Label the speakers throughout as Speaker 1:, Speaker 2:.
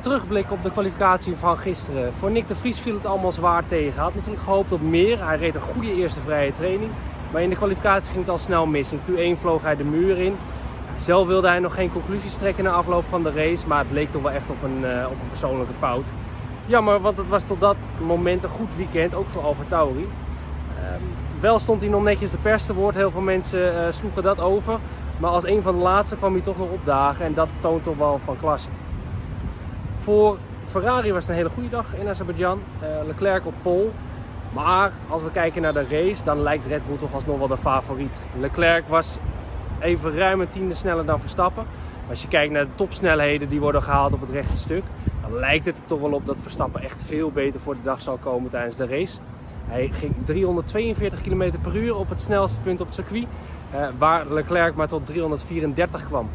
Speaker 1: Terugblik op de kwalificatie van gisteren. Voor Nick de Vries viel het allemaal zwaar tegen. Had natuurlijk gehoopt op meer. Hij reed een goede eerste vrije training. Maar in de kwalificatie ging het al snel mis. In Q1 vloog hij de muur in. Zelf wilde hij nog geen conclusies trekken na afloop van de race. Maar het leek toch wel echt op een, uh, op een persoonlijke fout. Jammer, want het was tot dat moment een goed weekend. Ook voor Alfa Tauri. Um, wel stond hij nog netjes de pers te woord. Heel veel mensen uh, sloegen dat over. Maar als een van de laatste kwam hij toch nog opdagen. En dat toont toch wel van klasse. Voor Ferrari was het een hele goede dag in Azerbeidzjan. Uh, Leclerc op pole. Maar als we kijken naar de race, dan lijkt Red Bull toch alsnog wel de favoriet. Leclerc was even ruim een tiende sneller dan Verstappen. Als je kijkt naar de topsnelheden die worden gehaald op het rechte stuk, dan lijkt het er toch wel op dat Verstappen echt veel beter voor de dag zal komen tijdens de race. Hij ging 342 km per uur op het snelste punt op het circuit, eh, waar Leclerc maar tot 334 kwam.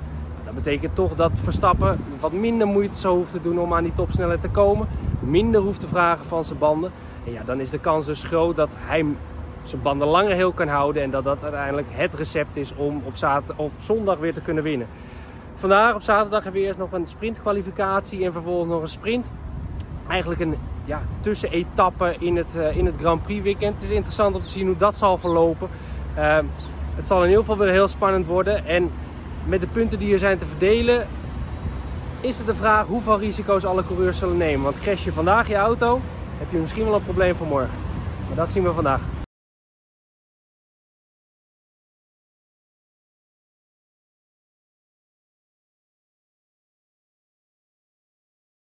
Speaker 1: Dat betekent toch dat Verstappen wat minder moeite zou hoeft te doen om aan die topsnelheid te komen, minder hoeft te vragen van zijn banden. En ja, dan is de kans dus groot dat hij zijn banden langer heel kan houden en dat dat uiteindelijk het recept is om op, zaterdag, op zondag weer te kunnen winnen. Vandaag op zaterdag hebben we eerst nog een sprintkwalificatie en vervolgens nog een sprint. Eigenlijk een ja, tussenetappe in het, uh, in het Grand Prix weekend. Het is interessant om te zien hoe dat zal verlopen. Uh, het zal in ieder geval weer heel spannend worden. En met de punten die er zijn te verdelen, is het de vraag hoeveel risico's alle coureurs zullen nemen. Want crash je vandaag je auto, heb je misschien wel een probleem voor morgen. Maar dat zien we vandaag.